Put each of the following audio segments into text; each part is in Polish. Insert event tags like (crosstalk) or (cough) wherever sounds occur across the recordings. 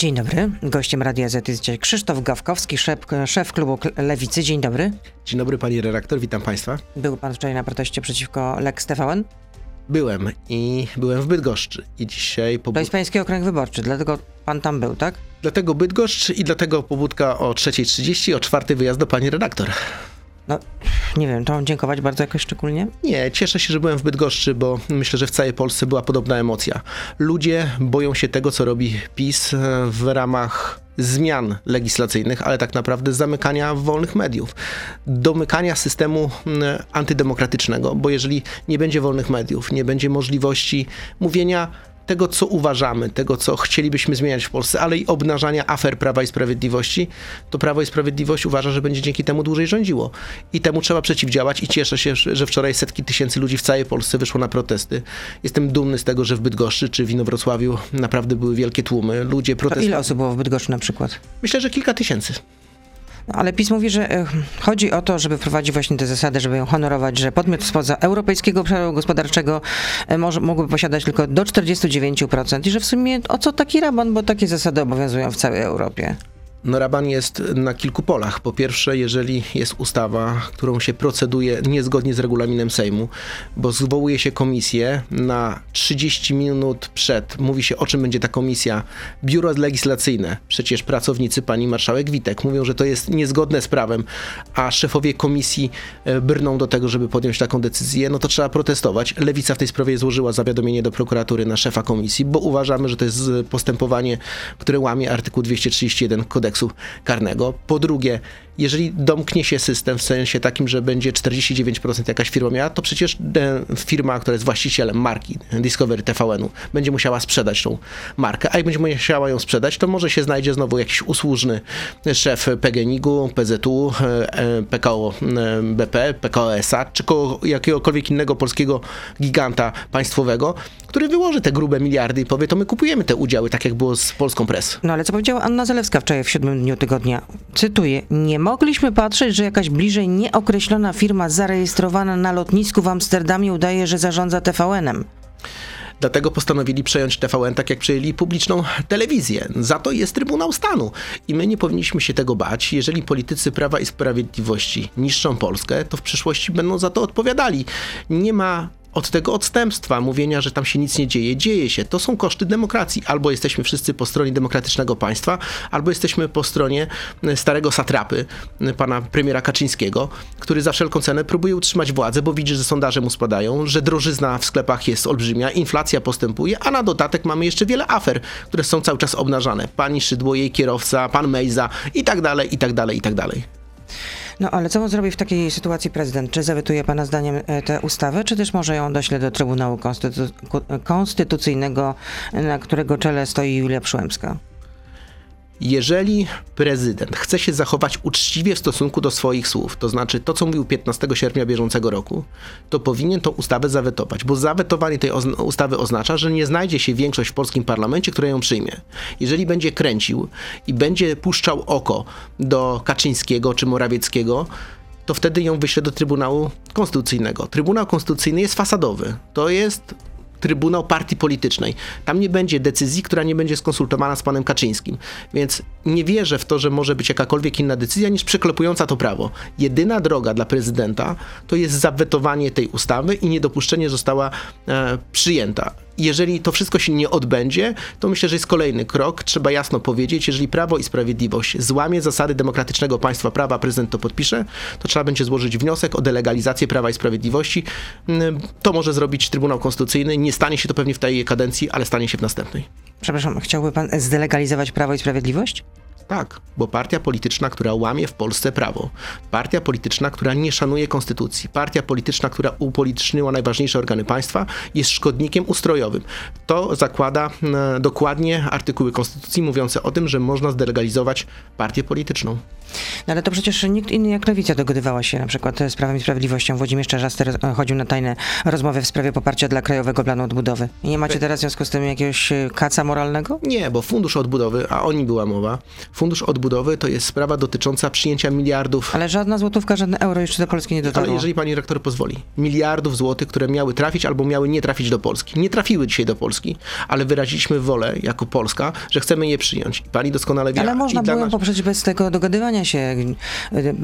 Dzień dobry. Gościem Radia Z jest dzisiaj Krzysztof Gawkowski, szef, szef klubu Lewicy. Dzień dobry. Dzień dobry pani redaktor, witam państwa. Był pan wczoraj na proteście przeciwko Lex TVN? Byłem i byłem w Bydgoszczy i dzisiaj... Pobud... To jest pański okręg wyborczy, dlatego pan tam był, tak? Dlatego Bydgoszcz i dlatego pobudka o 3.30, o 4 wyjazd do pani redaktor. No, nie wiem, to mam dziękować bardzo jakoś szczególnie? Nie, cieszę się, że byłem w Bydgoszczy, bo myślę, że w całej Polsce była podobna emocja. Ludzie boją się tego, co robi PiS e, w ramach zmian legislacyjnych, ale tak naprawdę zamykania wolnych mediów, domykania systemu antydemokratycznego, bo jeżeli nie będzie wolnych mediów, nie będzie możliwości mówienia tego, co uważamy, tego, co chcielibyśmy zmieniać w Polsce, ale i obnażania afer Prawa i Sprawiedliwości, to Prawo i Sprawiedliwość uważa, że będzie dzięki temu dłużej rządziło. I temu trzeba przeciwdziałać i cieszę się, że wczoraj setki tysięcy ludzi w całej Polsce wyszło na protesty. Jestem dumny z tego, że w Bydgoszczy czy w Inowrocławiu naprawdę były wielkie tłumy. Ludzie protestowali. ile osób było w Bydgoszczy na przykład? Myślę, że kilka tysięcy. No, ale PiS mówi, że e, chodzi o to, żeby wprowadzić właśnie te zasady, żeby ją honorować, że podmiot spoza Europejskiego Obszaru Gospodarczego e, może, mógłby posiadać tylko do 49% i że w sumie o co taki raban, bo takie zasady obowiązują w całej Europie. No raban jest na kilku polach. Po pierwsze, jeżeli jest ustawa, którą się proceduje niezgodnie z regulaminem Sejmu, bo zwołuje się komisję na 30 minut przed, mówi się o czym będzie ta komisja, biuro legislacyjne, przecież pracownicy pani marszałek Witek mówią, że to jest niezgodne z prawem, a szefowie komisji e, brną do tego, żeby podjąć taką decyzję, no to trzeba protestować. Lewica w tej sprawie złożyła zawiadomienie do prokuratury na szefa komisji, bo uważamy, że to jest postępowanie, które łamie artykuł 231 kodeksu kodeksu karnego. Po drugie, jeżeli domknie się system w sensie takim, że będzie 49% jakaś firma miała, to przecież e, firma, która jest właścicielem marki Discovery TVN-u, będzie musiała sprzedać tą markę, a jak będzie musiała ją sprzedać, to może się znajdzie znowu jakiś usłużny szef PGNiG-u, PZU, e, e, PKO BP, PKO SA, czy jakiegokolwiek innego polskiego giganta państwowego, który wyłoży te grube miliardy i powie, to my kupujemy te udziały, tak jak było z polską press. No ale co powiedziała Anna Zalewska wczoraj w siódmym dniu tygodnia? Cytuję, nie mogliśmy patrzeć, że jakaś bliżej nieokreślona firma zarejestrowana na lotnisku w Amsterdamie udaje, że zarządza TVN-em. Dlatego postanowili przejąć TVN tak jak przejęli publiczną telewizję. Za to jest Trybunał Stanu. I my nie powinniśmy się tego bać. Jeżeli politycy Prawa i Sprawiedliwości niszczą Polskę, to w przyszłości będą za to odpowiadali. Nie ma od tego odstępstwa, mówienia, że tam się nic nie dzieje. Dzieje się. To są koszty demokracji. Albo jesteśmy wszyscy po stronie demokratycznego państwa, albo jesteśmy po stronie e, starego satrapy, e, pana premiera Kaczyńskiego, który za wszelką cenę próbuje utrzymać władzę, bo widzi, że sondaże mu spadają, że drożyzna w sklepach jest olbrzymia, inflacja postępuje, a na dodatek mamy jeszcze wiele afer, które są cały czas obnażane. Pani Szydło, jej kierowca, pan Mejza i tak dalej, i tak dalej, i tak dalej. No ale co zrobi w takiej sytuacji prezydent? Czy zawetuje pana zdaniem e, tę ustawę, czy też może ją dośle do Trybunału Konstytu Konstytucyjnego, na którego czele stoi Julia Przyłębska? Jeżeli prezydent chce się zachować uczciwie w stosunku do swoich słów, to znaczy to, co mówił 15 sierpnia bieżącego roku, to powinien tą ustawę zawetować, bo zawetowanie tej ustawy oznacza, że nie znajdzie się większość w polskim parlamencie, która ją przyjmie. Jeżeli będzie kręcił i będzie puszczał oko do Kaczyńskiego czy Morawieckiego, to wtedy ją wyśle do Trybunału Konstytucyjnego. Trybunał Konstytucyjny jest fasadowy. To jest Trybunał Partii Politycznej. Tam nie będzie decyzji, która nie będzie skonsultowana z panem Kaczyńskim. Więc nie wierzę w to, że może być jakakolwiek inna decyzja niż przeklepująca to prawo. Jedyna droga dla prezydenta to jest zawetowanie tej ustawy i niedopuszczenie została e, przyjęta jeżeli to wszystko się nie odbędzie, to myślę, że jest kolejny krok. Trzeba jasno powiedzieć, jeżeli Prawo i Sprawiedliwość złamie zasady demokratycznego państwa prawa, prezydent to podpisze, to trzeba będzie złożyć wniosek o delegalizację Prawa i Sprawiedliwości. Mm, to może zrobić Trybunał Konstytucyjny. Nie stanie się to pewnie w tej kadencji, ale stanie się w następnej. Przepraszam, chciałby pan zdelegalizować Prawo i Sprawiedliwość? Tak, bo partia polityczna, która łamie w Polsce prawo, partia polityczna, która nie szanuje konstytucji, partia polityczna, która upolityczniła najważniejsze organy państwa, jest szkodnikiem ustrojowym. To zakłada e, dokładnie artykuły konstytucji mówiące o tym, że można zdelegalizować partię polityczną. No ale to przecież nikt inny jak Lewica dogadywała się na przykład z Prawem i Sprawiedliwością. Włodzimierz Czarzasty chodził na tajne rozmowy w sprawie poparcia dla Krajowego Planu Odbudowy. I nie macie teraz w związku z tym jakiegoś kaca moralnego? Nie, bo Fundusz Odbudowy, a o nim była mowa, Fundusz Odbudowy to jest sprawa dotycząca przyjęcia miliardów Ale żadna złotówka, żadne euro jeszcze do Polski nie dotarło. ale jeżeli pani rektor pozwoli, miliardów złotych, które miały trafić albo miały nie trafić do Polski, nie trafiły dzisiaj do Polski, ale wyraziliśmy wolę jako Polska, że chcemy je przyjąć. I pani doskonale wie. Ale można było nas- poprzeć bez tego dogadywania się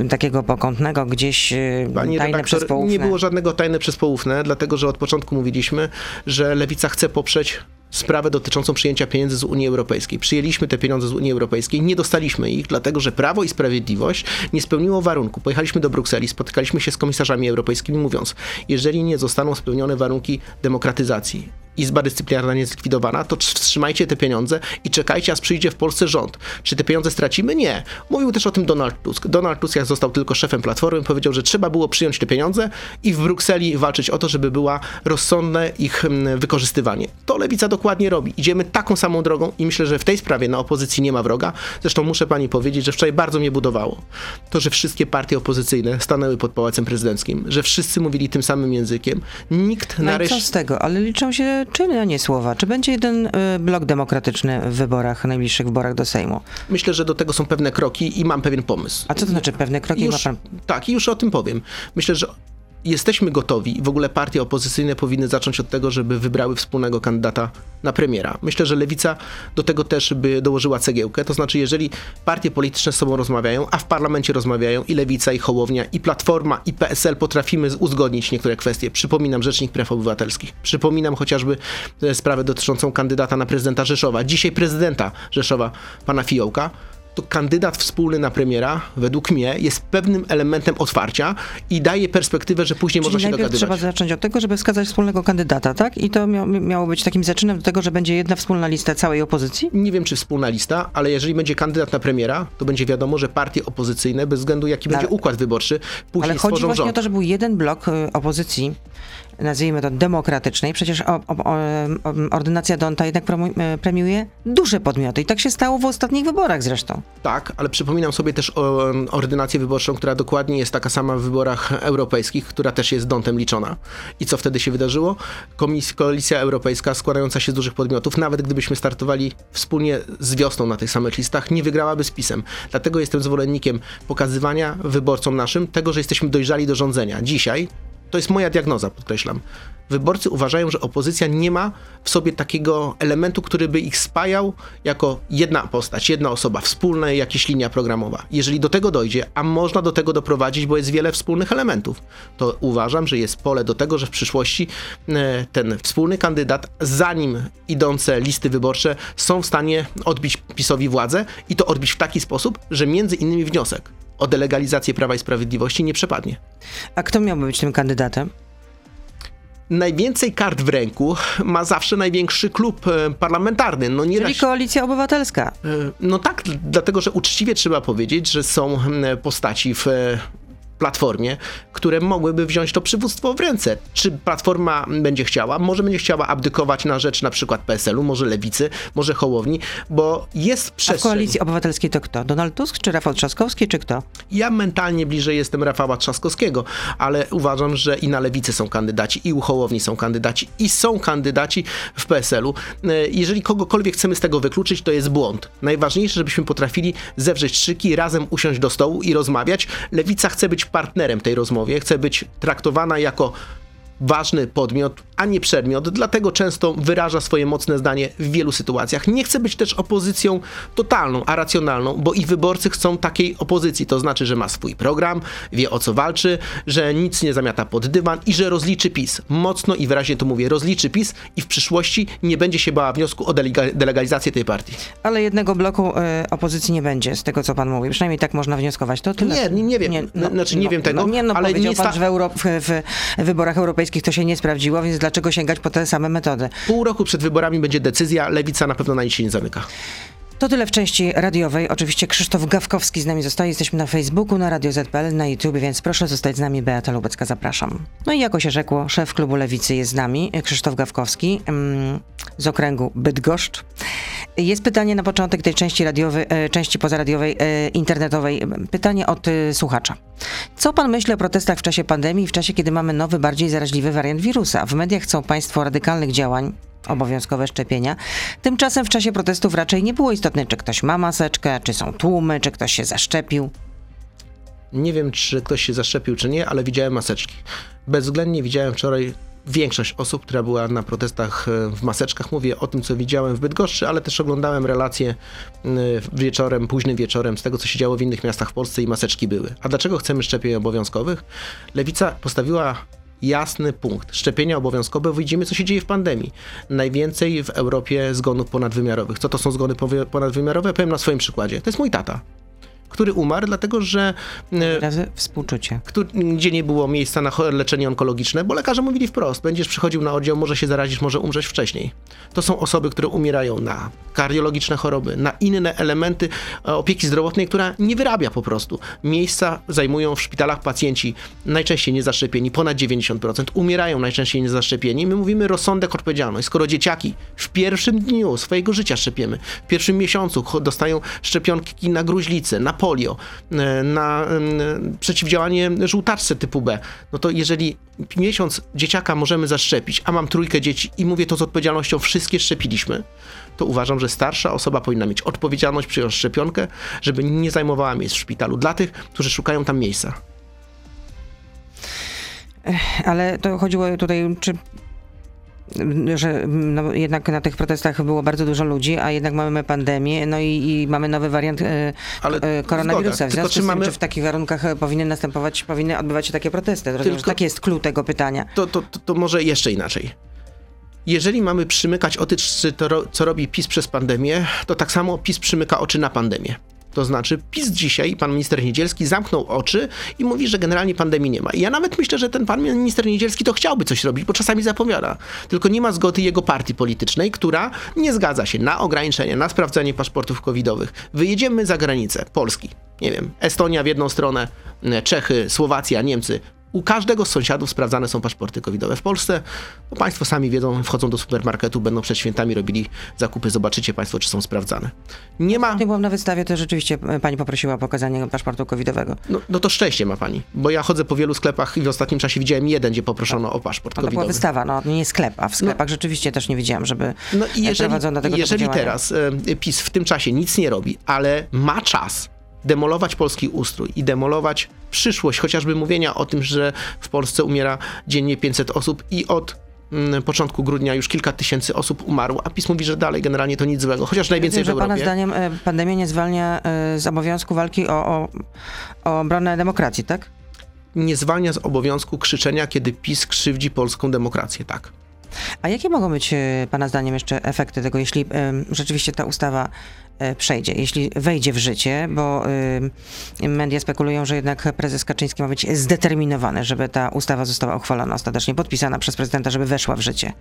y, takiego pokątnego, gdzieś y, Pani tajne przez redaktor, poufne. nie było żadnego tajne przez dlatego że od początku mówiliśmy, że Lewica chce poprzeć sprawę dotyczącą przyjęcia pieniędzy z Unii Europejskiej. Przyjęliśmy te pieniądze z Unii Europejskiej, nie dostaliśmy ich, dlatego że Prawo i Sprawiedliwość nie spełniło warunku. Pojechaliśmy do Brukseli, spotykaliśmy się z komisarzami europejskimi, mówiąc, jeżeli nie zostaną spełnione warunki demokratyzacji, Izba Dyscyplinarna nie zlikwidowana, to wstrzymajcie te pieniądze i czekajcie, aż przyjdzie w Polsce rząd. Czy te pieniądze stracimy? Nie. Mówił też o tym Donald Tusk. Donald Tusk, jak został tylko szefem Platformy, powiedział, że trzeba było przyjąć te pieniądze i w Brukseli walczyć o to, żeby była rozsądne ich mm, wykorzystywanie. To Lewica dokładnie robi. Idziemy taką samą drogą i myślę, że w tej sprawie na opozycji nie ma wroga. Zresztą muszę pani powiedzieć, że wczoraj bardzo mnie budowało to, że wszystkie partie opozycyjne stanęły pod Pałacem Prezydenckim, że wszyscy mówili tym samym językiem. Nikt No co nareszcie... z tego? Ale liczą się czyny, a nie słowa. Czy będzie jeden y, blok demokratyczny w wyborach, najbliższych wyborach do Sejmu? Myślę, że do tego są pewne kroki i mam pewien pomysł. A co to znaczy pewne kroki? Już, Ma pan... Tak, i już o tym powiem. Myślę, że jesteśmy gotowi i w ogóle partie opozycyjne powinny zacząć od tego, żeby wybrały wspólnego kandydata na premiera. Myślę, że Lewica do tego też by dołożyła cegiełkę. To znaczy, jeżeli partie polityczne z sobą rozmawiają, a w parlamencie rozmawiają i Lewica, i Hołownia, i Platforma, i PSL potrafimy uzgodnić niektóre kwestie. Przypominam Rzecznik Praw Obywatelskich. Przypominam chociażby e, sprawę dotyczącą kandydata na prezydenta Rzeszowa. Dzisiaj prezydenta Rzeszowa, pana Fiołka to kandydat wspólny na premiera, według mnie, jest pewnym elementem otwarcia i daje perspektywę, że później Czyli można się dogadywać. trzeba zacząć od tego, żeby wskazać wspólnego kandydata, tak? I to mia- miało być takim zaczynem do tego, że będzie jedna wspólna lista całej opozycji? Nie wiem, czy wspólna lista, ale jeżeli będzie kandydat na premiera, to będzie wiadomo, że partie opozycyjne, bez względu jaki będzie ale- układ wyborczy, później Ale chodzi właśnie rząd. o to, że był jeden blok y, opozycji, nazwijmy to demokratycznej. Przecież o, o, o, ordynacja Donta jednak e, premiuje duże podmioty. I tak się stało w ostatnich wyborach zresztą. Tak, ale przypominam sobie też o ordynację wyborczą, która dokładnie jest taka sama w wyborach europejskich, która też jest dątem liczona. I co wtedy się wydarzyło? Komis- Koalicja Europejska składająca się z dużych podmiotów, nawet gdybyśmy startowali wspólnie z wiosną na tych samych listach, nie wygrałaby z PiSem. Dlatego jestem zwolennikiem pokazywania wyborcom naszym tego, że jesteśmy dojrzali do rządzenia. Dzisiaj to jest moja diagnoza, podkreślam. Wyborcy uważają, że opozycja nie ma w sobie takiego elementu, który by ich spajał jako jedna postać, jedna osoba, wspólna jakaś linia programowa. Jeżeli do tego dojdzie, a można do tego doprowadzić, bo jest wiele wspólnych elementów, to uważam, że jest pole do tego, że w przyszłości e, ten wspólny kandydat, zanim idące listy wyborcze są w stanie odbić PiSowi władzę i to odbić w taki sposób, że między innymi wniosek o delegalizację Prawa i Sprawiedliwości nie przepadnie. A kto miałby być tym kandydatem? najwięcej kart w ręku ma zawsze największy klub e, parlamentarny. No nie Czyli raz- koalicja obywatelska. e, No tak, dlatego że uczciwie trzeba powiedzieć, że są mm, postaci w e, Platformie, które mogłyby wziąć to przywództwo w ręce. Czy Platforma będzie chciała? Może będzie chciała abdykować na rzecz na przykład PSL-u, może Lewicy, może Hołowni, bo jest A w przestrzeń. koalicji obywatelskiej to kto? Donald Tusk, czy Rafał Trzaskowski, czy kto? Ja mentalnie bliżej jestem Rafała Trzaskowskiego, ale uważam, że i na lewicy są kandydaci, i u Hołowni są kandydaci, i są kandydaci w PSL-u. E, Jeżeli kogokolwiek chcemy z tego wykluczyć, to jest błąd. Najważniejsze, żebyśmy potrafili zewrzeć szyki, razem usiąść do stołu i rozmawiać. Lewica chce być partnerem tej rozmowie, chce być traktowana jako ważny podmiot, a nie przedmiot, dlatego często wyraża swoje mocne zdanie w wielu sytuacjach. Nie chce być też opozycją totalną, a racjonalną, bo i wyborcy chcą takiej opozycji. To znaczy, że ma swój program, wie o co walczy, że nic nie zamiata pod dywan i że rozliczy PiS. Mocno i wyraźnie to mówię, rozliczy PiS i w przyszłości nie będzie się bała wniosku o delega- delegalizację tej partii. Ale jednego bloku e, opozycji nie będzie, z tego co pan mówi. Przynajmniej tak można wnioskować. To tyle. Nie, nie, nie wiem. N- znaczy nie wiem tego, No, nie, no, ale nie sta- że w, Euro, w, w wyborach europejskich to się nie sprawdziło, więc dlaczego sięgać po te same metody? Pół roku przed wyborami będzie decyzja, lewica na pewno na nic się nie zamyka. To tyle w części radiowej. Oczywiście Krzysztof Gawkowski z nami zostaje. Jesteśmy na Facebooku, na Radio ZPL, na YouTube, więc proszę zostać z nami. Beata Lubecka, zapraszam. No i jako się rzekło, szef klubu Lewicy jest z nami, Krzysztof Gawkowski mm, z okręgu Bydgoszcz. Jest pytanie na początek tej części radiowej, e, części pozaradiowej, e, internetowej. Pytanie od e, słuchacza. Co pan myśli o protestach w czasie pandemii, w czasie, kiedy mamy nowy, bardziej zaraźliwy wariant wirusa? W mediach chcą państwo radykalnych działań, obowiązkowe szczepienia. Tymczasem w czasie protestów raczej nie było istotne, czy ktoś ma maseczkę, czy są tłumy, czy ktoś się zaszczepił. Nie wiem, czy ktoś się zaszczepił, czy nie, ale widziałem maseczki. Bezwzględnie widziałem wczoraj większość osób, która była na protestach e, w maseczkach. Mówię o tym, co widziałem w Bydgoszczy, ale też oglądałem relacje wieczorem, późnym wieczorem z tego, co się działo w innych miastach w Polsce i maseczki były. A dlaczego chcemy szczepień obowiązkowych? Lewica postawiła jasny punkt. Szczepienia obowiązkowe, widzimy co się dzieje w pandemii. Najwięcej w Europie zgonów ponadwymiarowych. Co to są zgony ponadwymiarowe? Powiem na swoim przykładzie. To jest mój tata który umarł, dlatego że. E, Razy współczucie. Który, gdzie nie było miejsca na leczenie onkologiczne, bo lekarze mówili wprost: będziesz przychodził na oddział, może się zarazić, może umrzeć wcześniej. To są osoby, które umierają na kardiologiczne choroby, na inne elementy e, opieki zdrowotnej, która nie wyrabia po prostu. Miejsca zajmują w szpitalach pacjenci najczęściej niezaszczepieni, ponad 90%, umierają najczęściej niezaszczepieni. My mówimy rozsądek, odpowiedzialność. Skoro dzieciaki w pierwszym dniu swojego życia szczepiemy, w pierwszym miesiącu dostają szczepionki na gruźlicę, na polio, e, na przeciwdziałanie żółtaczce typu B, no to jeżeli miesiąc dzieciaka możemy zaszczepić, a mam trójkę dzieci i mówię to z odpowiedzialnością, wszystkie szczepiliśmy, to uważam, że starsza osoba powinna mieć odpowiedzialność przyjąć szczepionkę, żeby nie zajmowała miejsc w szpitalu dla tych, którzy szukają tam miejsca. Ale to chodziło tutaj, czy że no, jednak na tych protestach było bardzo dużo ludzi, a jednak mamy pandemię, no i, i mamy nowy wariant e, Ale e, koronawirusa. W związku czy, z tym, mamy... czy w takich warunkach e, powinny następować, powinny odbywać się takie protesty? Tylko... Tak jest klucz tego pytania. To, to, to, to może jeszcze inaczej. Jeżeli mamy przymykać oczy, co robi PiS przez pandemię, to tak samo PiS przymyka oczy na pandemię. To znaczy, PiS dzisiaj, pan minister Niedzielski zamknął oczy i mówi, że generalnie pandemii nie ma. I ja nawet myślę, że ten pan minister Niedzielski to chciałby coś robić, bo czasami zapowiada. Tylko nie ma zgody jego partii politycznej, która nie zgadza się na ograniczenia, na sprawdzanie paszportów covidowych. Wyjedziemy za granicę Polski. Nie wiem, Estonia w jedną stronę, Czechy, Słowacja, Niemcy u każdego z sąsiadów sprawdzane są paszporty covidowe. W Polsce, Państwo sami wiedzą, wchodzą do supermarketu, będą przed świętami robili zakupy, zobaczycie Państwo, czy są sprawdzane. Nie ma... Nie byłam na wystawie, to rzeczywiście e, Pani poprosiła o pokazanie paszportu covidowego. No, no to szczęście ma Pani, bo ja chodzę po wielu sklepach i w ostatnim czasie widziałem jeden, gdzie poproszono o paszport covidowy. To była wystawa, no nie sklep, a w no. sklepach no, rzeczywiście też nie widziałam, żeby no i jeżeli, prowadzono tego Jeżeli teraz e, PiS w tym czasie nic nie robi, ale ma czas demolować polski ustrój i demolować przyszłość, chociażby mówienia o tym, że w Polsce umiera dziennie 500 osób i od mm, początku grudnia już kilka tysięcy osób umarło, a PiS mówi, że dalej generalnie to nic złego, chociaż najwięcej Wiem, w Europie. Pana zdaniem e, pandemia nie zwalnia e, z obowiązku walki o, o, o obronę demokracji, tak? Nie zwalnia z obowiązku krzyczenia, kiedy PiS krzywdzi polską demokrację, tak. A jakie mogą być e, Pana zdaniem jeszcze efekty tego, jeśli rzeczywiście ta ustawa przejdzie, jeśli wejdzie w życie, bo y, media spekulują, że jednak prezes Kaczyński ma być zdeterminowany, żeby ta ustawa została uchwalona ostatecznie, podpisana przez prezydenta, żeby weszła w życie.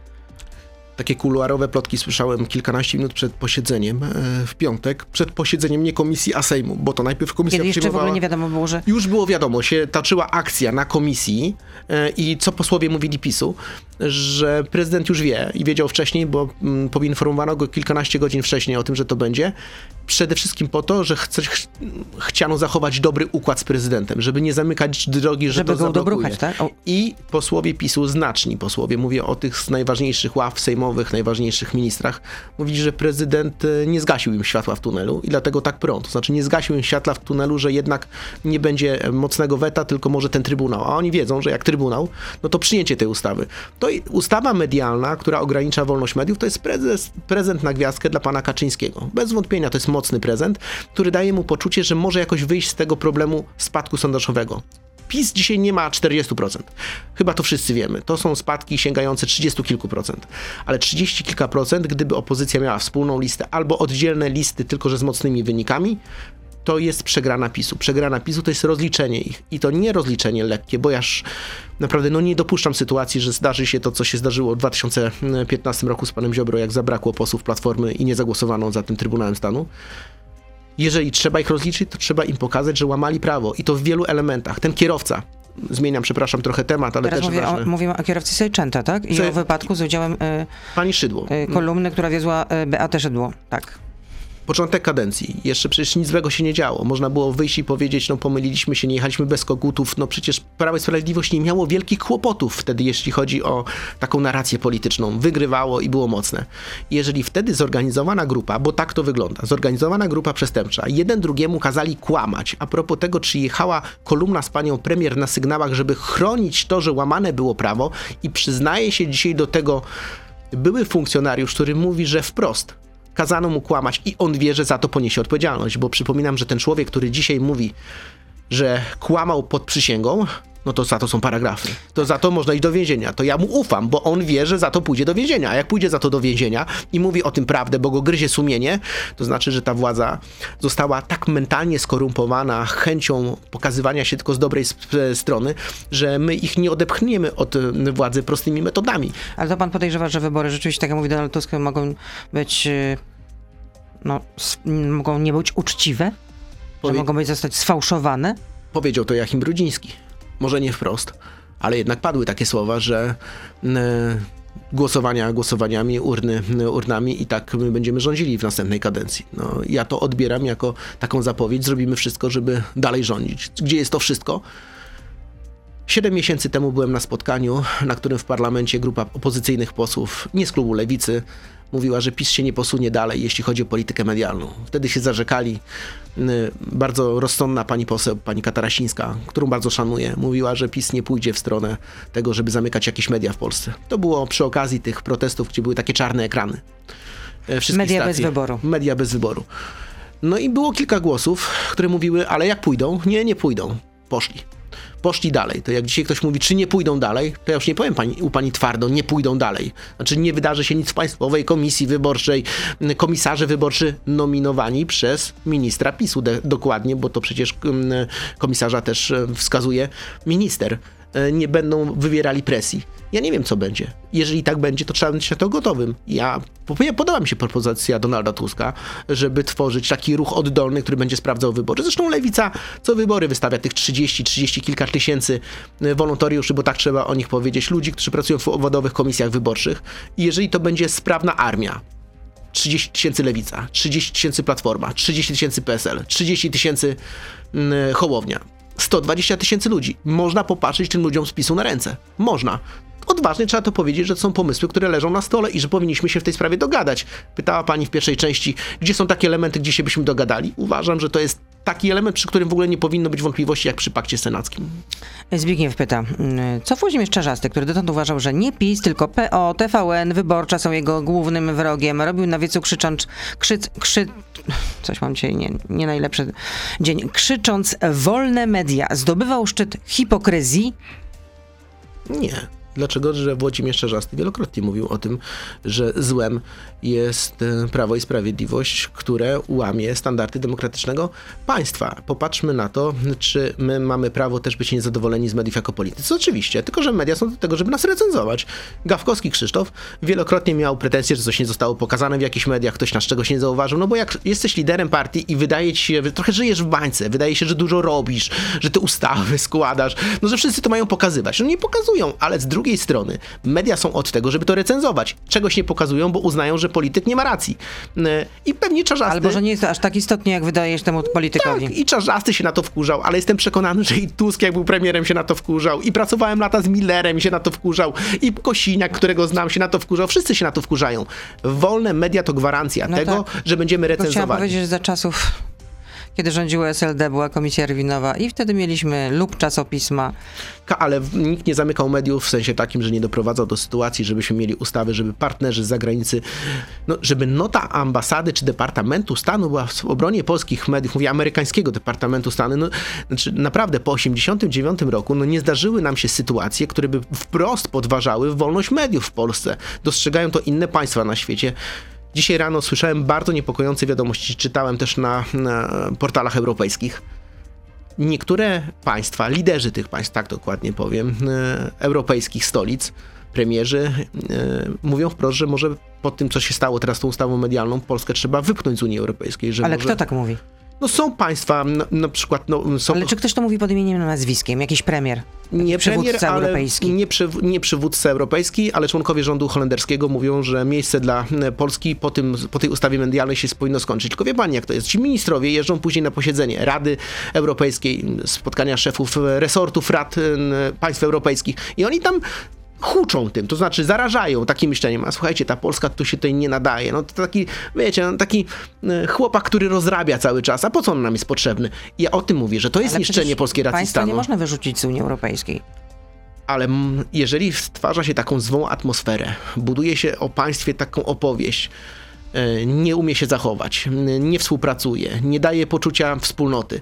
Takie kuluarowe plotki słyszałem kilkanaście minut przed posiedzeniem e, w piątek, przed posiedzeniem nie komisji, a Sejmu, bo to najpierw komisja Kiedy jeszcze w ogóle nie wiadomo było, że... Już było wiadomo, się toczyła akcja na komisji e, i co posłowie mówili PiSu, że prezydent już wie i wiedział wcześniej, bo mm, poinformowano go kilkanaście godzin wcześniej o tym, że to będzie. Przede wszystkim po to, że chce, ch chciano zachować dobry układ z prezydentem, żeby nie zamykać drogi, że żeby to go zablokuje. tak? I posłowie PiSu, znaczni posłowie, mówię o tych z najważniejszych ław sejmowych, najważniejszych ministrach, mówili, że prezydent e, nie zgasił im światła w tunelu i dlatego tak prąd. To znaczy nie zgasił im światła w tunelu, że jednak nie będzie mocnego weta, tylko może ten trybunał. A oni wiedzą, że jak trybunał, no to przyjęcie tej ustawy. To ustawa medialna, która ogranicza wolność mediów, to jest prezes, prezent na gwiazdkę dla pana Kaczyńskiego. Bez wątpienia to jest mocny prezent, który daje mu poczucie, że może jakoś wyjść z tego problemu spadku sondażowego. PiS dzisiaj nie ma 40%. Chyba to wszyscy wiemy. To są spadki sięgające 30 kilku procent. Ale 30 kilka procent, gdyby opozycja miała wspólną listę albo oddzielne listy, tylko że z mocnymi wynikami, to jest przegrana PiSu. Przegrana PiSu to jest rozliczenie ich. I to nie rozliczenie lekkie, bo ja naprawdę no nie dopuszczam sytuacji, że zdarzy się to, co się zdarzyło w 2015 roku z panem Ziobro, jak zabrakło posłów Platformy i nie zagłosowano za tym Trybunałem Stanu. Jeżeli trzeba ich rozliczyć, to trzeba im pokazać, że łamali prawo i to w wielu elementach. Ten kierowca, zmieniam, przepraszam, trochę temat, ale Teraz też mówię ważny. O, mówimy o kierowcy Sejczęta, tak? I o wypadku z udziałem y, Pani Szydło. Y, kolumny, która wiozła y, Beatę Szydło, tak. Początek kadencji, jeszcze przecież nic złego się nie działo. Można było wyjść i powiedzieć, no pomyliliśmy się, nie jechaliśmy bez kogutów, no przecież Prawo i Sprawiedliwość nie miało wielkich kłopotów wtedy, jeśli chodzi o taką narrację polityczną. Wygrywało i było mocne. Jeżeli wtedy zorganizowana grupa, bo tak to wygląda, zorganizowana grupa przestępcza, jeden drugiemu kazali kłamać, a propos tego, czy jechała kolumna z panią premier na sygnałach, żeby chronić to, że łamane było prawo i przyznaje się dzisiaj do tego były funkcjonariusz, który mówi, że wprost kazano mu kłamać i on wie, że za to poniesie odpowiedzialność, bo przypominam, że ten człowiek, który dzisiaj mówi, że kłamał pod przysięgą, no to za to są paragrafy. To za to można iść do więzienia. To ja mu ufam, bo on wie, że za to pójdzie do więzienia. A jak pójdzie za to do więzienia i mówi o tym prawdę, bo go gryzie sumienie, to znaczy, że ta władza została tak mentalnie skorumpowana chęcią pokazywania się tylko z dobrej strony, że my ich nie odepchniemy od władzy prostymi metodami. Ale to pan podejrzewa, że wybory rzeczywiście, tak jak mówi Donald Tusk, mogą być, y, no, mogą nie być uczciwe? Powie... Że mogą być zostać sfałszowane? Powiedział to Jachim Brudziński może nie wprost, ale jednak padły takie słowa, że głosowania głosowaniami, urny urnami i tak my będziemy rządzili w następnej kadencji. No, ja to odbieram jako taką zapowiedź. Zrobimy wszystko, żeby dalej rządzić. Gdzie jest to wszystko? Siedem miesięcy temu byłem na spotkaniu, na którym w parlamencie grupa opozycyjnych posłów, nie z klubu Lewicy, mówiła, że PiS się nie posunie dalej, jeśli chodzi o politykę medialną. Wtedy się zarzekali. Y, bardzo rozsądna pani poseł, pani Katarasińska, którą bardzo szanuję, mówiła, że PiS nie pójdzie w stronę tego, żeby zamykać jakieś media w Polsce. To było przy okazji tych protestów, gdzie były takie czarne ekrany. E, media stacji. bez wyboru. Media bez wyboru. No i było kilka głosów, które mówiły, ale jak pójdą? Nie, nie pójdą. Poszli poszli dalej. To jak dzisiaj ktoś mówi, czy nie pójdą dalej, to ja już nie powiem pani, u pani twardo, nie pójdą dalej. Znaczy nie wydarzy się nic w Państwowej Komisji Wyborczej, komisarze wyborczy nominowani przez ministra PiSu dokładnie, bo to przecież komisarza też e, wskazuje minister. E, nie będą wywierali presji. Ja nie wiem, co będzie. Jeżeli tak będzie, to trzeba być na to gotowym. Ja, podoba mi się propozycja Donalda Tuska, żeby tworzyć taki ruch oddolny, który będzie sprawdzał wybory. Zresztą Lewica co wybory wystawia tych 30, 30 kilka tysięcy e, wolontariuszy, bo tak trzeba o nich powiedzieć, ludzi, którzy pracują w obwodowych komisjach wyborczych. I jeżeli to będzie sprawna armia, 30 tysięcy Lewica, 30 tysięcy Platforma, 30 tysięcy PSL, 30 tysięcy mm, Hołownia 120 tysięcy ludzi. Można popatrzeć tym ludziom z na ręce. Można. Odważnie trzeba to powiedzieć, że to są pomysły, które leżą na stole i że powinniśmy się w tej sprawie dogadać. Pytała pani w pierwszej części, gdzie są takie elementy, gdzie się byśmy dogadali. Uważam, że to jest taki element, przy którym w ogóle nie powinno być wątpliwości, jak przy pakcie senackim. Zbigniew pyta, co Włodzimierz Czarzasty, który dotąd uważał, że nie PiS, tylko PO, TVN, Wyborcza są jego głównym wrogiem, robił na wiecu krzycząc, krzy, krzy, coś mam dzisiaj nie, nie najlepszy dzień, krzycząc wolne media, zdobywał szczyt hipokryzji? Nie. Dlaczego? Że Włodzimierz Czarzasty wielokrotnie mówił o tym, że złem jest e, Prawo i Sprawiedliwość, które łamie standardy demokratycznego państwa. Popatrzmy na to, czy my mamy prawo też być niezadowoleni z mediów jako politycy. Oczywiście, tylko że media są do tego, żeby nas recenzować. Gawkowski Krzysztof wielokrotnie miał pretensje, że coś nie zostało pokazane w jakichś mediach, ktoś nas czegoś nie zauważył, no bo jak jesteś liderem partii i wydaje ci się, trochę żyjesz w bańce, wydaje się, że dużo robisz, że te ustawy składasz, no że wszyscy to mają pokazywać. No nie pokazują, ale z drugiej drugiej strony media są od tego, żeby to recenzować. Czegoś nie pokazują, bo uznają, że polityk nie ma racji. E, I pewnie Czarzasty... Albo, że nie jest to aż tak istotnie, jak wydajesz temu politykowi. Tak, i Czarzasty się na to wkurzał, ale jestem przekonany, że i Tusk, jak był premierem, się na to wkurzał. I pracowałem lata z Millerem się na to wkurzał. I Kosiniak, którego znam, się na to wkurzał. Wszyscy się na to wkurzają. Wolne media to gwarancja no tego, tak. że będziemy recenzowali. Chciałam powiedzieć, że za czasów kiedy rządziło SLD, była komisja Rwinowa i wtedy mieliśmy lub czasopisma. Ale nikt nie zamykał mediów w sensie takim, że nie doprowadzał do sytuacji, żebyśmy mieli ustawy, żeby partnerzy z zagranicy, no, żeby nota ambasady czy Departamentu Stanu była w obronie polskich mediów, mówię amerykańskiego Departamentu Stanu, no, znaczy naprawdę po 89 roku no, nie zdarzyły nam się sytuacje, które by wprost podważały wolność mediów w Polsce. Dostrzegają to inne państwa na świecie. Dzisiaj rano słyszałem bardzo niepokojące wiadomości, czytałem też na, na portalach europejskich. Niektóre państwa, liderzy tych państw, tak dokładnie powiem, e, europejskich stolic, premierzy e, mówią wprost, że może po tym, co się stało teraz tą ustawą medialną, Polskę trzeba wypchnąć z Unii Europejskiej. Ale może... kto tak mówi? No są państwa, na, na przykład no, są... Ale czy ktoś to mówi pod imieniem i nazwiskiem? Jakiś premier? nie przywódca premier, europejski. Nie, przyw- nie przywódca europejski, ale członkowie rządu holenderskiego mówią, że miejsce dla Polski po, tym, po tej ustawie medialnej się powinno skończyć. Tylko wie pani, jak to jest. Ci ministrowie jeżdżą później na posiedzenie Rady Europejskiej, spotkania szefów resortów rad państw europejskich i oni tam huczą tym, to znaczy zarażają takim myśleniem, a słuchajcie, ta Polska tu się tutaj nie nadaje. No to taki, wiecie, no, taki e, chłopak, który rozrabia cały czas, a po co on nam jest potrzebny? I ja o tym mówię, że to jest Ale niszczenie polskiej racji stanu. nie można wyrzucić z Unii Europejskiej. Ale jeżeli stwarza się taką złą atmosferę, buduje się o państwie taką opowieść, nie umie się zachować, nie współpracuje, nie daje poczucia wspólnoty,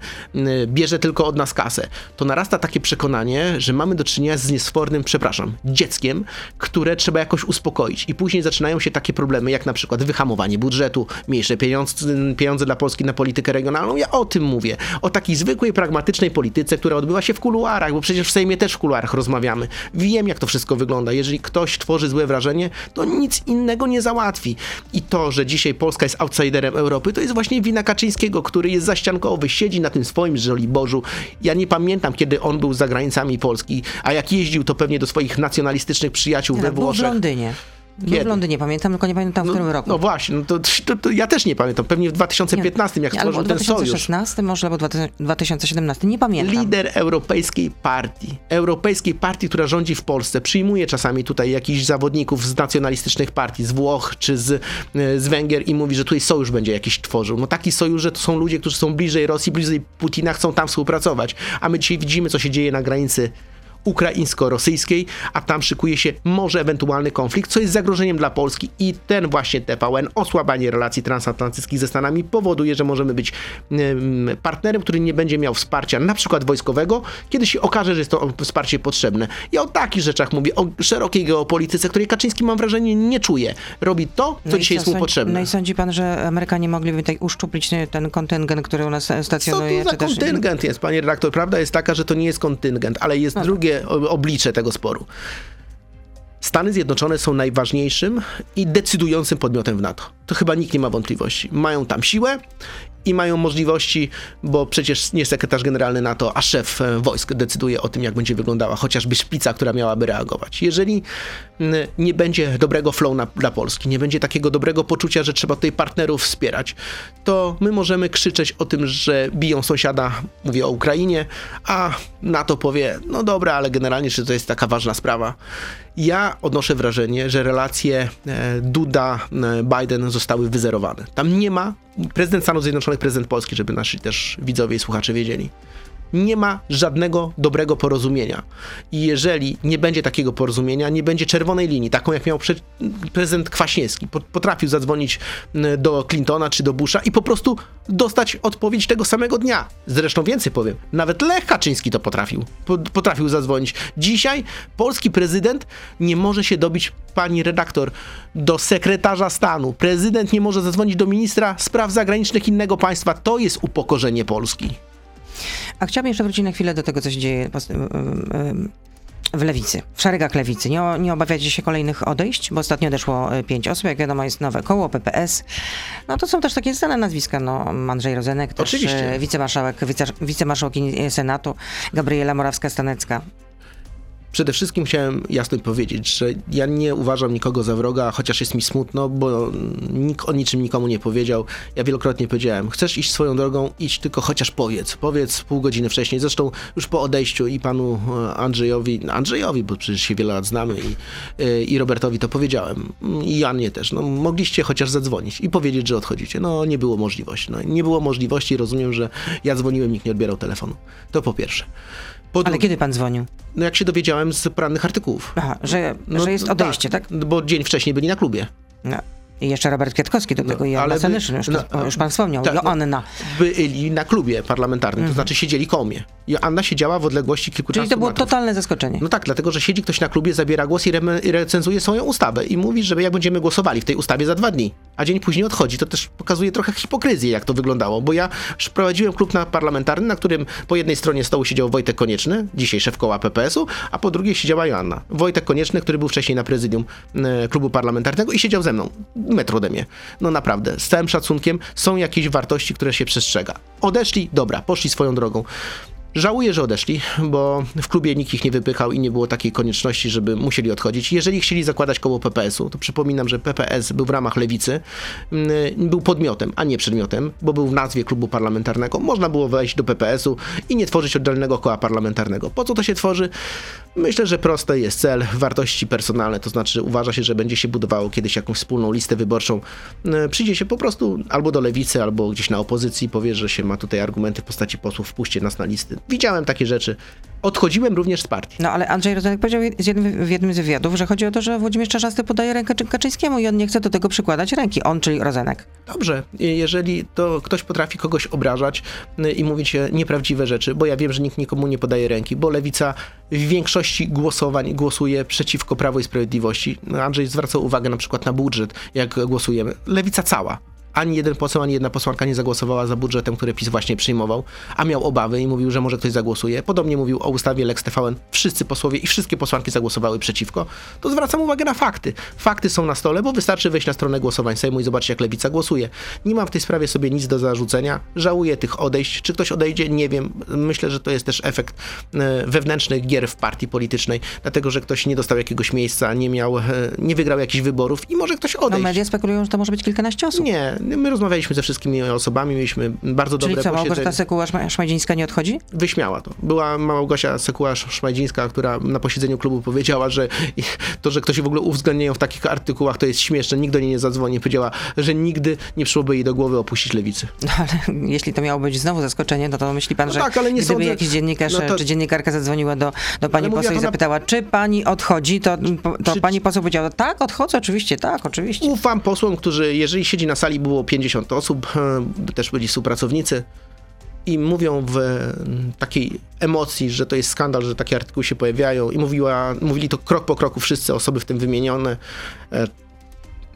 bierze tylko od nas kasę, to narasta takie przekonanie, że mamy do czynienia z niesfornym, przepraszam, dzieckiem, które trzeba jakoś uspokoić. I później zaczynają się takie problemy, jak na przykład wyhamowanie budżetu, mniejsze pieniądze, pieniądze dla Polski na politykę regionalną. Ja o tym mówię. O takiej zwykłej, pragmatycznej polityce, która odbywa się w kuluarach, bo przecież w Sejmie też w kuluarach rozmawiamy. Wiem, jak to wszystko wygląda. Jeżeli ktoś tworzy złe wrażenie, to nic innego nie załatwi. I to, że dzisiaj Polska jest outsiderem Europy, to jest właśnie wina Kaczyńskiego, który jest zaściankowy, siedzi na tym swoim Żoliborzu. Ja nie pamiętam, kiedy on był za granicami Polski, a jak jeździł, to pewnie do swoich nacjonalistycznych przyjaciół Nie, we no, był w Włoszech. Londynie. Kiedy? w Londynie, pamiętam, tylko nie pamiętam w którym roku. No właśnie, no to, to, to ja też nie pamiętam. Pewnie w 2015, jak Nie, albo stworzył ten sojusz. 2016, może albo 2017, nie pamiętam. Lider europejskiej partii, europejskiej partii, która rządzi w Polsce, przyjmuje czasami tutaj jakichś zawodników z nacjonalistycznych partii, z Włoch czy z, e, z Węgier i mówi, że tutaj sojusz będzie jakiś tworzył. No taki sojusz, że to są ludzie, którzy są bliżej Rosji, bliżej Putina, chcą tam współpracować. A my dzisiaj widzimy, co się dzieje na granicy ukraińsko-rosyjskiej, a tam szykuje się może ewentualny konflikt, co jest zagrożeniem dla Polski i ten właśnie TVN, osłabanie relacji transatlantyckich ze Stanami powoduje, że możemy być em, partnerem, który nie będzie miał wsparcia na przykład wojskowego, kiedy się okaże, że jest to wsparcie potrzebne. Ja o takich rzeczach mówię, o szerokiej geopolityce, której Kaczyński mam wrażenie nie czuje. Robi to, co No dzisiaj co, jest mu sądzi- potrzebne. No i sądzi pan, że Amerykanie mogliby tutaj uszczuplić ten kontyngent, który u nas Co stacjonuje? to za kontyngent jest, panie redaktor? Prawda jest taka, że to nie jest kontyngent, ale jest No. drugie oblicze tego sporu. Stany Zjednoczone są najważniejszym i decydującym podmiotem w NATO. To chyba nikt nie ma wątpliwości. Mają tam siłę i mają możliwości, bo przecież nie sekretarz generalny NATO, a szef e, wojsk decyduje o tym, jak będzie wyglądała chociażby szpica, która miałaby reagować. Jeżeli nie będzie dobrego flow na, dla Polski, nie będzie takiego dobrego poczucia, że trzeba tutaj partnerów wspierać, to my możemy krzyczeć o tym, że biją sąsiada, mówię o Ukrainie, a NATO powie, no dobra, ale generalnie czy to jest taka ważna sprawa. Ja odnoszę wrażenie, że relacje e, Duda-Biden zostały wyzerowane. Tam nie ma prezydent Stanów Zjednoczonych, prezydent Polski, żeby nasi też widzowie i słuchacze wiedzieli. Nie ma żadnego dobrego porozumienia. I jeżeli nie będzie takiego porozumienia, nie będzie czerwonej linii, taką jak miał pre- prezydent Kwaśniewski. Po- Potrafił zadzwonić m, do Clintona czy do Busha i po prostu dostać odpowiedź tego samego dnia. Zresztą więcej powiem, nawet Lech Kaczyński to potrafił. Po- Potrafił zadzwonić. Dzisiaj polski prezydent nie może się dobić, pani redaktor, do sekretarza stanu. Prezydent nie może zadzwonić do ministra spraw zagranicznych innego państwa. To jest upokorzenie Polski. A chciałabym jeszcze wrócić na chwilę do tego, co się dzieje w lewicy, w szeregach lewicy. Nie, nie obawiacie się kolejnych odejść, bo ostatnio odeszło y, pięć osób, jak wiadomo jest nowe koło, PPS. No to są też takie znane nazwiska, no Andrzej Rozenek, też Oczywiście. y, wicemarszałek, wice, wicemarszałkini Senatu, Gabriela Morawska-Stanecka. Przede wszystkim chciałem jasno powiedzieć, że ja nie uważam nikogo za wroga, chociaż jest mi smutno, bo nikt o niczym nikomu nie powiedział. Ja wielokrotnie powiedziałem, chcesz iść swoją drogą, idź tylko chociaż powiedz. Powiedz pół godziny wcześniej. Zresztą już po odejściu i panu e, Andrzejowi, Andrzejowi, bo przecież się wiele lat znamy, i, e, i Robertowi to powiedziałem. I Janie też. No, mogliście chociaż zadzwonić i powiedzieć, że odchodzicie. No nie było możliwości. No, nie było możliwości, rozumiem, że ja dzwoniłem, nikt nie odbierał telefonu. To po pierwsze. Ale kiedy pan dzwonił? no jak się dowiedziałem z porannych artykułów. Aha, że, No, że jest odejście, tak? Bo dzień wcześniej byli na klubie. No. I jeszcze Robert Kwiatkowski do tego i Joanna Senyszyn, już, no, już pan wspomniał, tak, no. Joanna. Byli na klubie parlamentarnym, to znaczy siedzieli koło mnie. Joanna siedziała w odległości Czyli kilkunastu to było metrów. totalne zaskoczenie. No tak, dlatego że siedzi ktoś na klubie, zabiera głos i, re- i recenzuje swoją ustawę i mówi, że jak będziemy głosowali w tej ustawie za dwa dni, a dzień później odchodzi, to też pokazuje trochę hipokryzję, jak to wyglądało, bo ja prowadziłem klub na parlamentarny, na którym po jednej stronie stołu siedział Wojtek Konieczny, dzisiaj szef koła PPS-u, a po drugiej siedziała Joanna. Wojtek Konieczny, który był wcześniej na prezydium e, klubu parlamentarnego i siedział ze mną. Metr ode mnie. No naprawdę, z całym szacunkiem są jakieś wartości, które się przestrzega. Odeszli, dobra, poszli swoją drogą. Żałuję, że odeszli, bo w klubie nikt ich nie wypychał i nie było takiej konieczności, żeby musieli odchodzić. Jeżeli chcieli zakładać koło PPS-u, to przypominam, że PPS był w ramach lewicy, mm, był podmiotem, a nie przedmiotem, bo był w nazwie klubu parlamentarnego. Można było wejść do PPS-u i nie tworzyć oddzielnego koła parlamentarnego. Po co to się tworzy? Myślę, że prosty jest cel, wartości personalne, to znaczy uważa się, że będzie się budowało kiedyś jakąś wspólną listę wyborczą. Mm, Przyjdzie się po prostu albo do lewicy, albo gdzieś na opozycji, powie, że się ma tutaj argumenty w postaci posłów, wpuśćcie nas na listy. Widziałem takie rzeczy. Odchodziłem również z partii. No ale Andrzej Rozenek powiedział z jednym, w jednym z wywiadów, że chodzi o to, że Włodzimierz Czarzasty podaje rękę Czy- Kaczyńskiemu i on nie chce do tego przykładać ręki. On, czyli Rozenek. Dobrze, jeżeli to ktoś potrafi kogoś obrażać y, i mówić nieprawdziwe rzeczy, bo ja wiem, że nikt nikomu nie podaje ręki, bo lewica w większości głosowań głosuje przeciwko Prawo i Sprawiedliwości. Andrzej zwracał uwagę na przykład na budżet, jak głosujemy. Lewica cała. Ani jeden poseł, ani jedna posłanka nie zagłosowała za budżetem, który PiS właśnie przyjmował, a miał obawy i mówił, że może ktoś zagłosuje. Podobnie mówił o ustawie Lex TVN. Wszyscy posłowie i wszystkie posłanki zagłosowały przeciwko. To zwracam uwagę na fakty. Fakty są na stole, bo wystarczy wejść na stronę głosowań Sejmu i zobaczyć, jak Lewica głosuje. Nie mam w tej sprawie sobie nic do zarzucenia. Żałuję tych odejść. Czy ktoś odejdzie? Nie wiem. Myślę, że to jest też efekt e, wewnętrznych gier w partii politycznej, dlatego, że ktoś nie dostał jakiegoś miejsca, nie miał, e, nie wygrał jakichś wyborów i może ktoś No odejść. media spekulują, że to może być kilkanaście osób. Nie, my rozmawialiśmy ze wszystkimi osobami, mieliśmy bardzo Czyli dobre co, Małgorzata posiedzenie. Sekuła-Szmajdzińska nie odchodzi? Wyśmiała to. Była Małgosia Sekuła-Szmajdzińska, która na posiedzeniu klubu powiedziała, że to, że ktoś w ogóle uwzględniają w takich artykułach, to jest śmieszne, nikt do niej nie zadzwoni. Powiedziała, że nigdy nie przyszłoby jej do głowy opuścić lewicę. No ale (laughs) jeśli to miało być znowu zaskoczenie, no to myśli pan, No że tak, ale nie gdyby sądzę- jakiś dziennikarz no to- czy dziennikarka zadzwoniła do, do pani poseł i na- zapytała, czy pani odchodzi, to, to Czy- pani poseł powiedziała, tak, odchodzę, oczywiście, tak, oczywiście. Ufam posłom, którzy, jeżeli siedzi na sali, było 50 osób, e, też byli współpracownicy i mówią w e, takiej emocji, że to jest skandal, że takie artykuły się pojawiają i mówiła, mówili to krok po kroku wszyscy osoby w tym wymienione, e,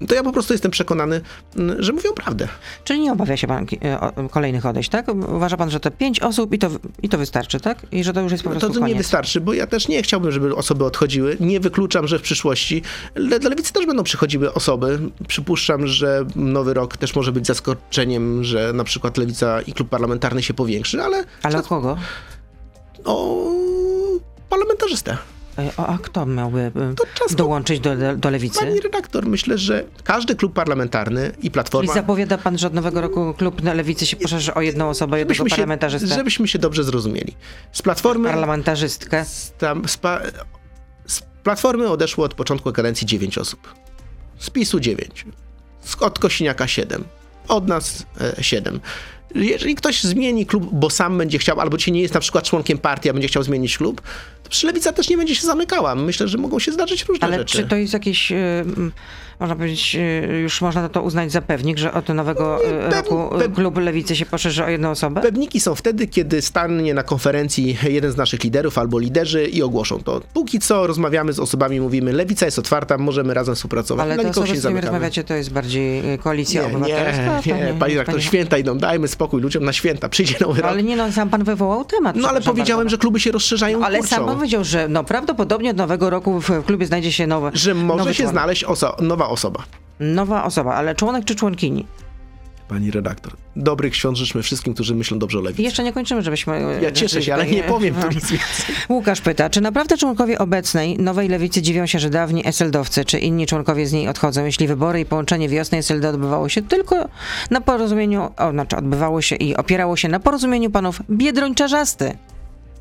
to ja po prostu jestem przekonany, m, że mówią prawdę. Czyli nie obawia się pan e, kolejnych odejść, tak? Uważa pan, że to pięć osób i to, i to wystarczy, tak? I że to już jest po prostu To, to nie wystarczy, bo ja też nie chciałbym, żeby osoby odchodziły. Nie wykluczam, że w przyszłości do lewicy też będą przychodziły osoby. Przypuszczam, że nowy rok też może być zaskoczeniem, że na przykład lewica i klub parlamentarny się powiększy, ale Ale o kogo? o parlamentarzystę. E, a kto miałby e, czas dołączyć do, do, do lewicy? Pani redaktor, myślę, że każdy klub parlamentarny i Czyli platforma. zapowiada pan, że od nowego roku klub na lewicy się poszerzy o jedną osobę, jednego się, parlamentarzystę? żebyśmy się dobrze zrozumieli. Z platformy. Parlamentarzystkę. z, tam, z, pa, z platformy odeszło od początku kadencji 9 osób. Z PiSu 9. Z, od Kosiniaka 7. Od nas e, 7. Jeżeli ktoś zmieni klub, bo sam będzie chciał, albo dzisiaj nie jest na przykład członkiem partii, a będzie chciał zmienić klub, to przecież lewica też nie będzie się zamykała. Myślę, że mogą się zdarzyć różne Ale rzeczy. czy to jest jakiś, m, można powiedzieć, e, już można to uznać za pewnik, że od nowego Nie, e, pew- roku pew- klub lewicy się poszerzy o jedną osobę? Pewniki są wtedy, kiedy stanie na konferencji jeden z naszych liderów albo liderzy i ogłoszą to. Póki co rozmawiamy z osobami, mówimy, lewica jest otwarta, możemy razem współpracować. Ale osoby, się z którymi rozmawiacie, to jest bardziej koalicja Nie, obywatelska? nie, To nie, pani redaktor, święta idą, dajmy spokój ludziom na święta, przyjdzie nowy rok. Ale nie no, sam pan wywołał temat. No ale powiedziałem, bardzo. że kluby się rozszerzają i Ale kurczą. sam powiedział, że no prawdopodobnie od nowego roku w klubie znajdzie się nowe, Że może się członek. znaleźć oso- nowa osoba. Nowa osoba, ale członek czy członkini? Pani redaktor, dobrych świąt życzmy wszystkim, którzy myślą dobrze o lewicy. jeszcze nie kończymy, żebyśmy... e, Ja cieszę się, ale nie powiem tu (laughs) nic więcej. Łukasz pyta, czy naprawdę członkowie obecnej nowej lewicy dziwią się, że dawni SLD-owcy czy inni członkowie z niej odchodzą, jeśli wybory i połączenie wiosny SLD odbywało się tylko na porozumieniu, o, znaczy odbywało się i opierało się na porozumieniu panów Biedroń-Czarzasty.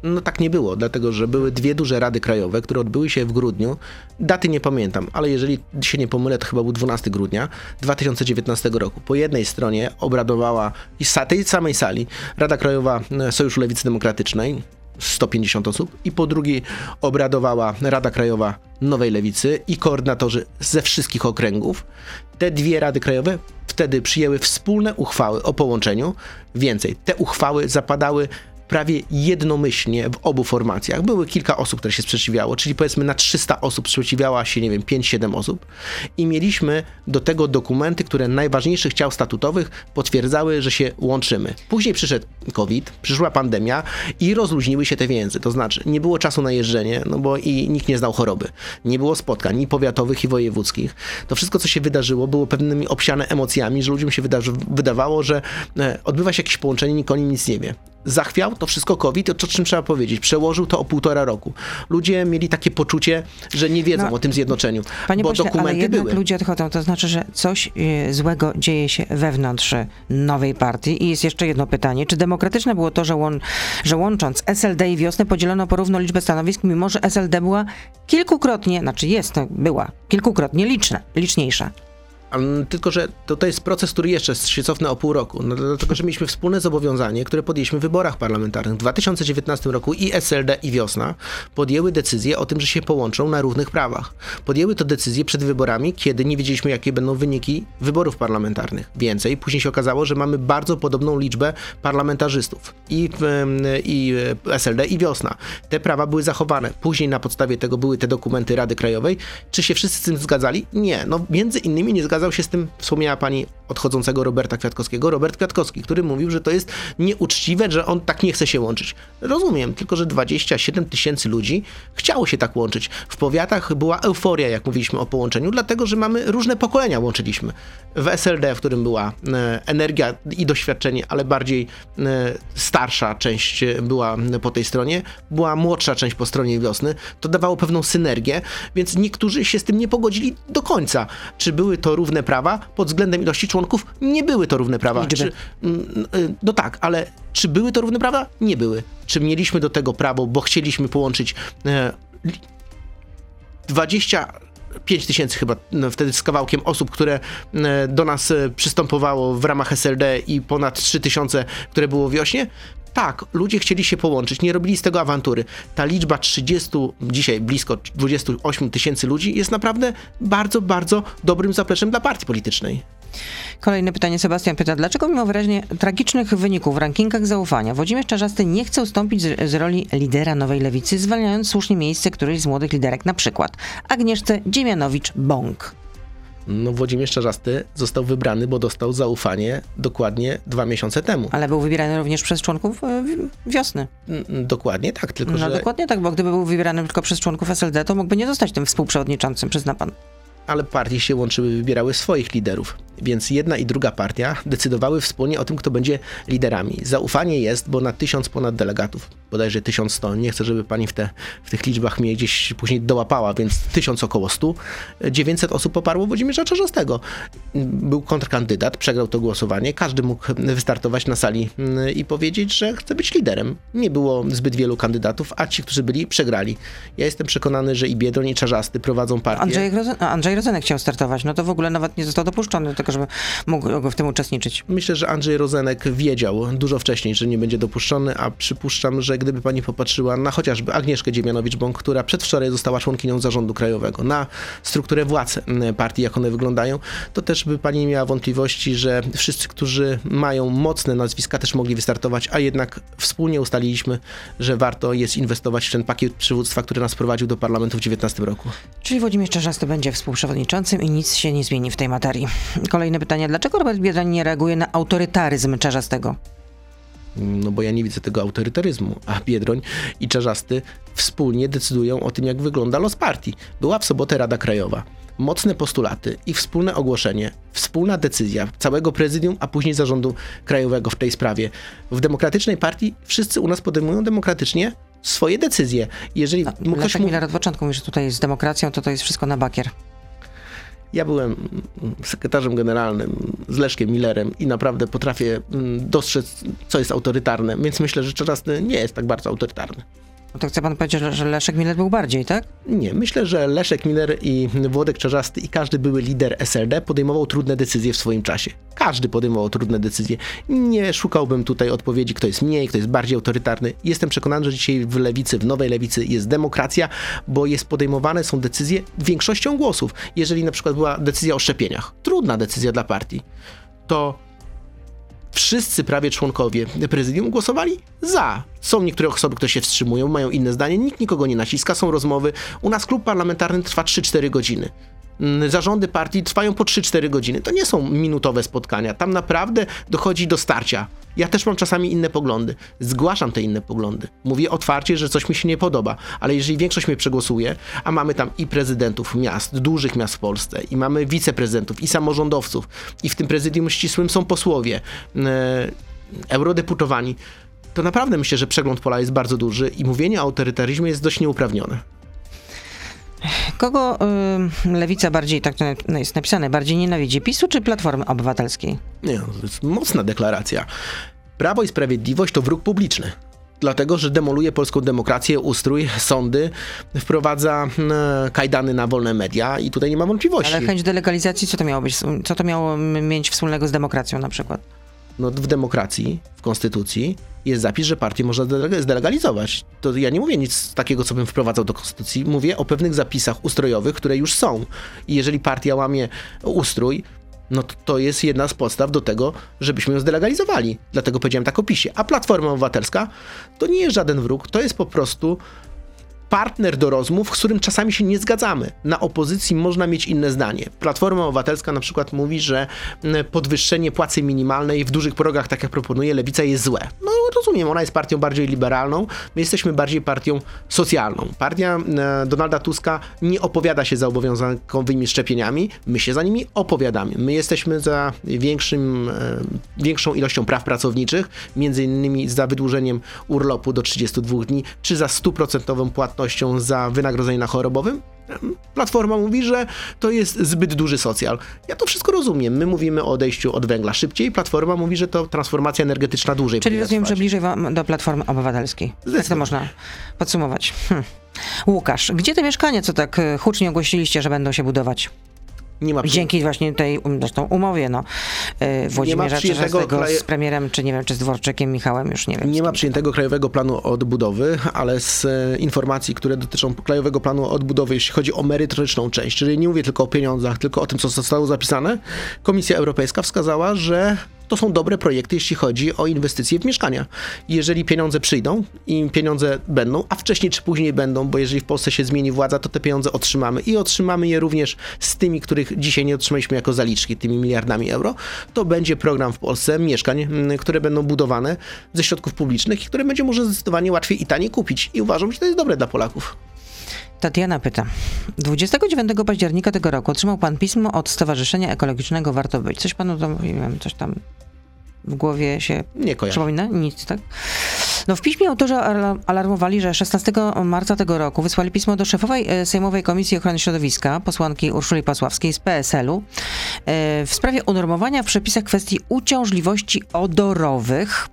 No tak nie było, dlatego że były dwie duże rady krajowe, które odbyły się w grudniu. Daty nie pamiętam, ale jeżeli się nie pomylę, to chyba był 12 grudnia 2019 roku. Po jednej stronie obradowała i tej samej sali Rada Krajowa e, Sojuszu Lewicy Demokratycznej, 150 osób, i po drugiej obradowała Rada Krajowa Nowej Lewicy i koordynatorzy ze wszystkich okręgów. Te dwie rady krajowe wtedy przyjęły wspólne uchwały o połączeniu. Więcej, te uchwały zapadały prawie jednomyślnie w obu formacjach. Były kilka osób, które się sprzeciwiało, czyli powiedzmy na 300 osób sprzeciwiała się, nie wiem, 5-7 osób i mieliśmy do tego dokumenty, które najważniejszych ciał statutowych potwierdzały, że się łączymy. Później przyszedł COVID, przyszła pandemia i rozluźniły się te więzy. To znaczy, nie było czasu na jeżdżenie, no bo i nikt nie znał choroby. Nie było spotkań i powiatowych, i wojewódzkich. To wszystko, co się wydarzyło, było pewnymi obsiane emocjami, że ludziom się wydawało, że e, odbywa się jakieś połączenie, nikt o nim nic nie wie zachwiał to wszystko COVID, to czym trzeba powiedzieć, przełożył to o półtora roku. Ludzie mieli takie poczucie, że nie wiedzą no, o tym zjednoczeniu, panie bo pośle, dokumenty ale jednak były. ludzie odchodzą, to znaczy, że coś y, złego dzieje się wewnątrz nowej partii. I jest jeszcze jedno pytanie, czy demokratyczne było to, że, łą że łącząc SLD i wiosnę podzielono porówno liczbę stanowisk, mimo że SLD była kilkukrotnie, znaczy jest, była kilkukrotnie liczna, liczniejsza. Tylko, że to, to jest proces, który jeszcze się cofnę o pół roku. No, dlatego, że mieliśmy wspólne zobowiązanie, które podjęliśmy w wyborach parlamentarnych. W 2019 roku i SLD, i Wiosna podjęły decyzję o tym, że się połączą na równych prawach. Podjęły to decyzję przed wyborami, kiedy nie wiedzieliśmy, jakie będą wyniki wyborów parlamentarnych. Więcej, później się okazało, że mamy bardzo podobną liczbę parlamentarzystów. I, i SLD, i Wiosna. Te prawa były zachowane. Później na podstawie tego były te dokumenty Rady Krajowej. Czy się wszyscy z tym zgadzali? Nie. No, między innymi nie zgadzali zgadzał się z tym, wspomniała pani odchodzącego Roberta Kwiatkowskiego, Robert Kwiatkowski, który mówił, że to jest nieuczciwe, że on tak nie chce się łączyć. Rozumiem, tylko że 27 tysięcy ludzi chciało się tak łączyć. W powiatach była euforia, jak mówiliśmy o połączeniu, dlatego, że mamy różne pokolenia łączyliśmy. W SLD, w którym była e, energia i doświadczenie, ale bardziej e, starsza część była po tej stronie, była młodsza część po stronie wiosny, to dawało pewną synergię, więc niektórzy się z tym nie pogodzili do końca. Czy były to równe prawa pod względem ilości członków? Nie były to równe prawa. Czy, mm, y, no tak, ale czy były to równe prawa? Nie były. Czy mieliśmy do tego prawo, bo chcieliśmy połączyć 20 e, 5 tysięcy chyba no, wtedy z kawałkiem osób, które e, do nas e, przystępowało w ramach SLD i ponad 3 tysiące, które było wiośnie, tak, ludzie chcieli się połączyć, nie robili z tego awantury. Ta liczba 30, dzisiaj blisko 28 tysięcy ludzi jest naprawdę bardzo, bardzo dobrym zapleczem dla partii politycznej. Kolejne pytanie. Sebastian pyta, dlaczego mimo wyraźnie tragicznych wyników w rankingach zaufania Włodzimierz Czarzasty nie chce ustąpić z, z, roli lidera Nowej Lewicy, zwalniając słusznie miejsce którejś z młodych liderek, na przykład Agnieszce Dziemianowicz-Bąk? No Włodzimierz Czarzasty został wybrany, bo dostał zaufanie dokładnie dwa miesiące temu. Ale był wybierany również przez członków e, wiosny. Mm, dokładnie tak, tylko no, że... dokładnie tak, bo gdyby był wybierany tylko przez członków SLD, to mógłby nie zostać tym współprzewodniczącym, przyzna pan ale partie się łączyły, wybierały swoich liderów. Więc jedna i druga partia decydowały wspólnie o tym, kto będzie liderami. Zaufanie jest, bo na tysiąc ponad delegatów, bodajże 1100, nie chcę, żeby pani w, te, w tych liczbach mnie gdzieś później dołapała, więc tysiąc około 100, 900 osób poparło Włodzimierza Czarzastego. Był kontrkandydat, przegrał to głosowanie, każdy mógł wystartować na sali mm, i powiedzieć, że chce być liderem. Nie było zbyt wielu kandydatów, a ci, którzy byli, przegrali. Ja jestem przekonany, że i Biedroń, i Czarzasty prowadzą partię. Andrzej, Andrzej Rozenek chciał startować, no to w ogóle nawet nie został dopuszczony do tego, żeby mógł w tym uczestniczyć. Myślę, że Andrzej Rozenek wiedział dużo wcześniej, że nie będzie dopuszczony, a przypuszczam, że gdyby pani popatrzyła na chociażby Agnieszkę Dziemianowicz-Bąk, która przedwczoraj została członkinią zarządu krajowego, na strukturę władz partii, jak one wyglądają, to też by pani nie miała wątpliwości, że wszyscy, którzy mają mocne nazwiska, też mogli wystartować, a jednak wspólnie ustaliliśmy, że warto jest inwestować w ten pakiet przywództwa, który nas prowadził do parlamentu w 2019 roku. Czyli Włodzimierz Czarzasty będzie współprzewodniczącym i nic się nie zmieni w tej materii. Kolejne pytanie. Dlaczego Robert Biedroń nie reaguje na autorytaryzm Czarzastego? No bo ja nie widzę tego autorytaryzmu, a Biedroń i Czarzasty wspólnie decydują o tym, jak wygląda los partii. Była w sobotę Rada Krajowa. Mocne postulaty i wspólne ogłoszenie, wspólna decyzja całego prezydium, a później zarządu krajowego w tej sprawie. W demokratycznej partii wszyscy u nas podejmują demokratycznie swoje decyzje. Jeżeli no, Leszek ktoś Miller od początku mówi, że tutaj z demokracją to to jest wszystko na bakier. Ja byłem sekretarzem generalnym z Leszkiem Millerem i naprawdę potrafię mm, dostrzec, co jest autorytarne, więc myślę, że Czarzasty nie jest tak bardzo autorytarny. No to chce pan powiedzieć, że Leszek Miller był bardziej, tak? Nie, myślę, że Leszek Miller i Włodek Czarzasty i każdy były lider SLD podejmował trudne decyzje w swoim czasie. Każdy podejmował trudne decyzje. Nie szukałbym tutaj odpowiedzi, kto jest mniej, kto jest bardziej autorytarny. Jestem przekonany, że dzisiaj w lewicy, w nowej lewicy jest demokracja, bo jest podejmowane są decyzje większością głosów. Jeżeli na przykład była decyzja o szczepieniach, trudna decyzja dla partii, to wszyscy prawie członkowie prezydium głosowali za. Są niektóre osoby, które się wstrzymują, mają inne zdanie, nikt nikogo nie naciska, są rozmowy. U nas klub parlamentarny trwa 3-4 godziny. Mm, Zarządy partii trwają po 3-4 godziny. To nie są minutowe spotkania. Tam naprawdę dochodzi do starcia. Ja też mam czasami inne poglądy. Zgłaszam te inne poglądy. Mówię otwarcie, że coś mi się nie podoba, ale jeżeli większość mnie przegłosuje, a mamy tam i prezydentów miast, dużych miast w Polsce, i mamy wiceprezydentów, i samorządowców, i w tym prezydium ścisłym są posłowie, e, eurodeputowani, to naprawdę myślę, że przegląd pola jest bardzo duży i mówienie o autorytaryzmie jest dość nieuprawnione. Kogo y, lewica bardziej, tak to jest napisane, bardziej nienawidzi? PiSu czy Platformy Obywatelskiej? Nie, to jest mocna deklaracja. Prawo i Sprawiedliwość to wróg publiczny. Dlatego, że demoluje polską demokrację, ustrój, sądy, wprowadza e, kajdany na wolne media i tutaj nie ma wątpliwości. Ale chęć delegalizacji, co to miało być? Co to miało mieć wspólnego z demokracją na przykład? No, w demokracji, w konstytucji jest zapis, że partię można zdele- zdelegalizować. To ja nie mówię nic takiego, co bym wprowadzał do konstytucji. Mówię o pewnych zapisach ustrojowych, które już są. I jeżeli partia łamie ustrój, no to, to jest jedna z podstaw do tego, żebyśmy ją zdelegalizowali. Dlatego powiedziałem tak o PiSie. A Platforma Obywatelska to nie jest żaden wróg, to jest po prostu partner do rozmów, z którym czasami się nie zgadzamy. Na opozycji można mieć inne zdanie. Platforma Obywatelska na przykład mówi, że podwyższenie płacy minimalnej w dużych progach, tak jak proponuje Lewica, jest złe. No rozumiem, ona jest partią bardziej liberalną, my jesteśmy bardziej partią socjalną. Partia Donalda Tuska nie opowiada się za obowiązkowymi szczepieniami, my się za nimi opowiadamy. My jesteśmy za większym, e, większą ilością praw pracowniczych, między innymi za wydłużeniem urlopu do 32 dni, czy za stuprocentową płatnością za wynagrodzenie na chorobowym. Platforma mówi, że to jest zbyt duży socjal. Ja to wszystko rozumiem. My mówimy o odejściu od węgla szybciej, Platforma mówi, że to transformacja energetyczna dłużej. Czyli rozumiem, że trwać. bliżej wam do Platformy Obywatelskiej. Tak to można podsumować. Hm. Łukasz, gdzie te mieszkania, co tak y, hucznie ogłosiliście, że będą się budować? Nie ma Dzięki właśnie tej um, zresztą umowie, no, Włodzimierza przyjętego Czerzastego z premierem, czy nie wiem, czy z Dworczykiem Michałem, już nie wiem. Nie ma przyjętego Krajowego Planu Odbudowy, ale z e, informacji, które dotyczą Krajowego Planu Odbudowy, jeśli chodzi o merytoryczną część, czyli nie mówię tylko o pieniądzach, tylko o tym, co zostało zapisane, Komisja Europejska wskazała, że to są dobre projekty, jeśli chodzi o inwestycje w mieszkania. Jeżeli pieniądze przyjdą i pieniądze będą, a wcześniej czy później będą, bo jeżeli w Polsce się zmieni władza, to te pieniądze otrzymamy i otrzymamy je również z tymi, których dzisiaj nie otrzymaliśmy jako zaliczki, tymi miliardami euro, to będzie program w Polsce mieszkań, które będą budowane ze środków publicznych i które będzie można zdecydowanie łatwiej i taniej kupić. I uważam, że to jest dobre dla Polaków. Tatiana pyta. 29 października tego roku otrzymał pan pismo od Stowarzyszenia Ekologicznego Warto Być. Coś panu tam mówiłem, coś tam w głowie się Nie kojarzę. przypomina? Nic, tak? No w piśmie autorzy ala- alarmowali, że 16 marca tego roku wysłali pismo do szefowej e, Sejmowej Komisji Ochrony Środowiska, posłanki Urszuli Pasławskiej z PSL-u, e, w sprawie unormowania w przepisach kwestii uciążliwości odorowych.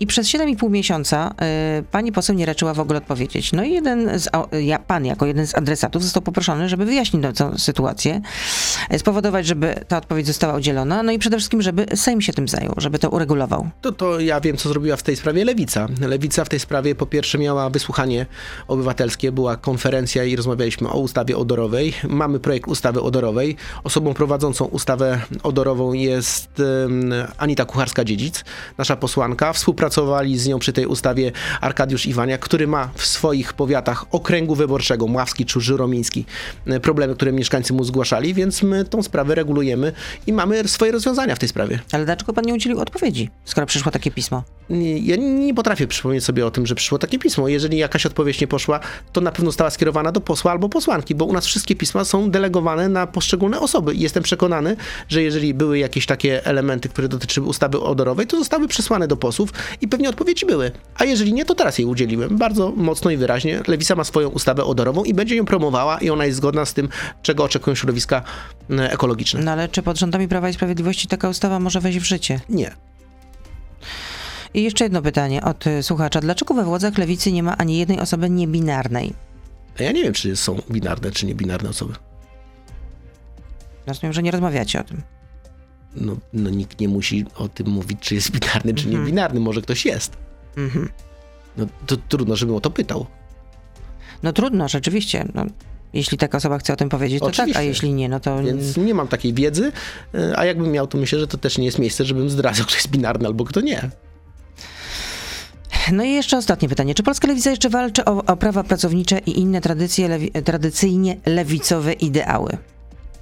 I przez 7,5 miesiąca e, pani poseł nie raczyła w ogóle odpowiedzieć. No i jeden z, ja, pan jako jeden z adresatów został poproszony, żeby wyjaśnić tę- sytuację, spowodować, żeby ta odpowiedź została udzielona, no i przede wszystkim, żeby Sejm się tym zajął, żeby to uregulował. To, to ja wiem, co zrobiła w tej sprawie Lewica. Lewica w tej sprawie po pierwsze miała wysłuchanie obywatelskie, była konferencja i rozmawialiśmy o ustawie odorowej. Mamy projekt ustawy odorowej. Osobą prowadzącą ustawę odorową jest Anita Kucharska-Dziedzic, nasza posłanka. Współpracowali z nią przy tej ustawie Arkadiusz Iwania, który ma w swoich powiatach okręgu wyborczego, Mławski czy Żyromiński, e, problemy, które mieszkańcy mu zgłaszali, więc my tą sprawę regulujemy i mamy swoje rozwiązania w tej sprawie. Ale dlaczego pan nie udzielił odpowiedzi, skoro przyszło takie pismo? Ja nie potrafię przypomnieć sobie o tym, że przyszło takie pismo. Jeżeli jakaś odpowiedź nie poszła, to na pewno została skierowana do posła albo posłanki, bo u nas wszystkie pisma są delegowane na poszczególne osoby. I jestem przekonany, że jeżeli były jakieś takie elementy, które dotyczyły ustawy odorowej, to zostały przesłane do posłów i pewnie odpowiedzi były. A jeżeli nie, to teraz jej udzieliłem. Bardzo mocno i wyraźnie. Lewica ma swoją ustawę odorową i będzie ją promowała i ona jest zgodna z tym, czego oczekują środowiska e, ekologiczne. No ale czy pod rządami Prawa i Sprawiedliwości taka ustawa może wejść w życie? Nie. I jeszcze jedno pytanie od y, słuchacza. Dlaczego we władzach lewicy nie ma ani jednej osoby niebinarnej? A Ja nie wiem, czy są binarne, czy niebinarne osoby. Rozumiem, że nie rozmawiacie o tym. no, no nikt nie musi o tym mówić, czy jest binarny, czy nie binarny. Może ktoś jest. Mhm. No to trudno, żebym o to pytał. No trudno, rzeczywiście. No, Jeśli taka osoba chce o tym powiedzieć, to Oczywiście. tak, a jeśli nie, no to... Więc nie mam takiej wiedzy, y, a jakbym miał, to myślę, że to też nie jest miejsce, żebym zdradzał, (laughs) kto jest binarny albo kto nie. No i jeszcze ostatnie pytanie. Czy Polska Lewica jeszcze walczy o, o prawa pracownicze i inne tradycje, lewi, tradycyjnie lewicowe ideały?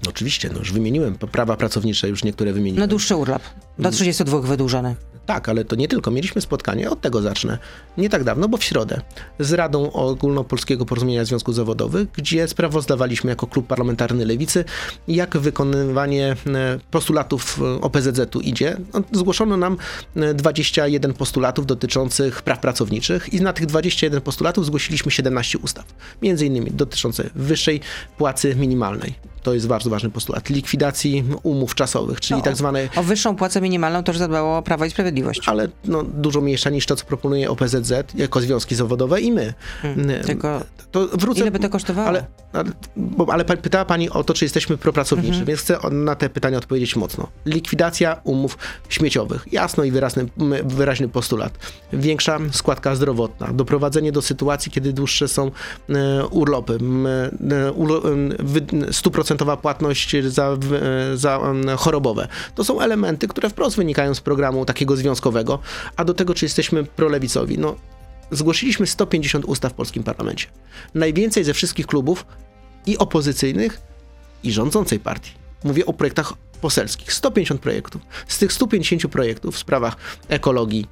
Oczywiście, no już wymieniłem prawa pracownicze, już niektóre No wymieniłem. dłuższy urlop. Do 32 wydłużony. Tak, ale to nie tylko. Mieliśmy spotkanie, od tego zacznę, nie tak dawno, bo w środę, z Radą Ogólnopolskiego Porozumienia Związków Zawodowych, gdzie sprawozdawaliśmy jako klub parlamentarny Lewicy, jak wykonywanie e, postulatów e, OPZZ-u idzie. No, Zgłoszono nam e, 21 postulatów dotyczących praw pracowniczych i na tych 21 postulatów zgłosiliśmy 17 ustaw, między innymi dotyczące wyższej płacy minimalnej. To jest bardzo ważny postulat. Likwidacji umów czasowych, czyli No, tak zwanej O wyższą płacę minimalną już zadbało Prawo i Sprawiedliwość. ale no, dużo mniejsza niż to, co proponuje OPZZ jako związki zawodowe i my. Mm, Tylko To wrócę. ile by to kosztowało? Ale, ale, bo, ale pytała Pani o to, czy jesteśmy propracowniczy, więc chcę na te pytania odpowiedzieć mocno. Likwidacja umów śmieciowych. Jasno i wyraźny, wyraźny postulat. Większa składka zdrowotna. Doprowadzenie do sytuacji, kiedy dłuższe są e, urlopy. M, e, ulo- em, wy- stuprocentowa płatność za, e, za chorobowe. To są elementy, które wprost wynikają z programu takiego związkowego. A do tego, czy jesteśmy prolewicowi? No, zgłosiliśmy 150 ustaw w polskim parlamencie. Najwięcej ze wszystkich klubów i opozycyjnych, i rządzącej partii. Mówię o projektach poselskich. 150 projektów. Z tych 150 projektów w sprawach ekologii,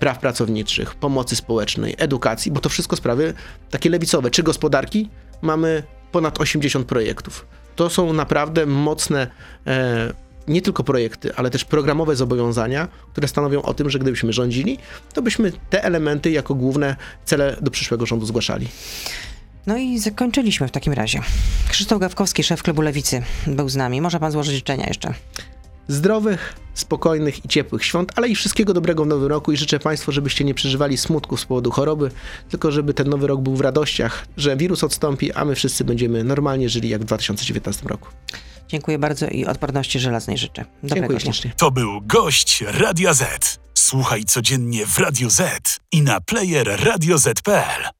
praw pracowniczych, pomocy społecznej, edukacji, bo to wszystko sprawy takie lewicowe, czy gospodarki, mamy ponad 80 projektów. To są naprawdę mocne e, nie tylko projekty, ale też programowe zobowiązania, które stanowią o tym, że gdybyśmy rządzili, to byśmy te elementy jako główne cele do przyszłego rządu zgłaszali. No i zakończyliśmy w takim razie. Krzysztof Gawkowski, szef klubu Lewicy, był z nami. Może pan złożyć życzenia jeszcze. Zdrowych, spokojnych i ciepłych świąt, ale i wszystkiego dobrego w nowym roku i życzę Państwu, żebyście nie przeżywali smutku z powodu choroby, tylko żeby ten nowy rok był w radościach, że wirus odstąpi, a my wszyscy będziemy normalnie żyli jak w 2019 roku. Dziękuję bardzo i odporności żelaznej życzę. Dobrego Dziękuję dnia. ślicznie. To był gość Radia Z. Słuchaj codziennie w Radio Z i na player radioz.pl.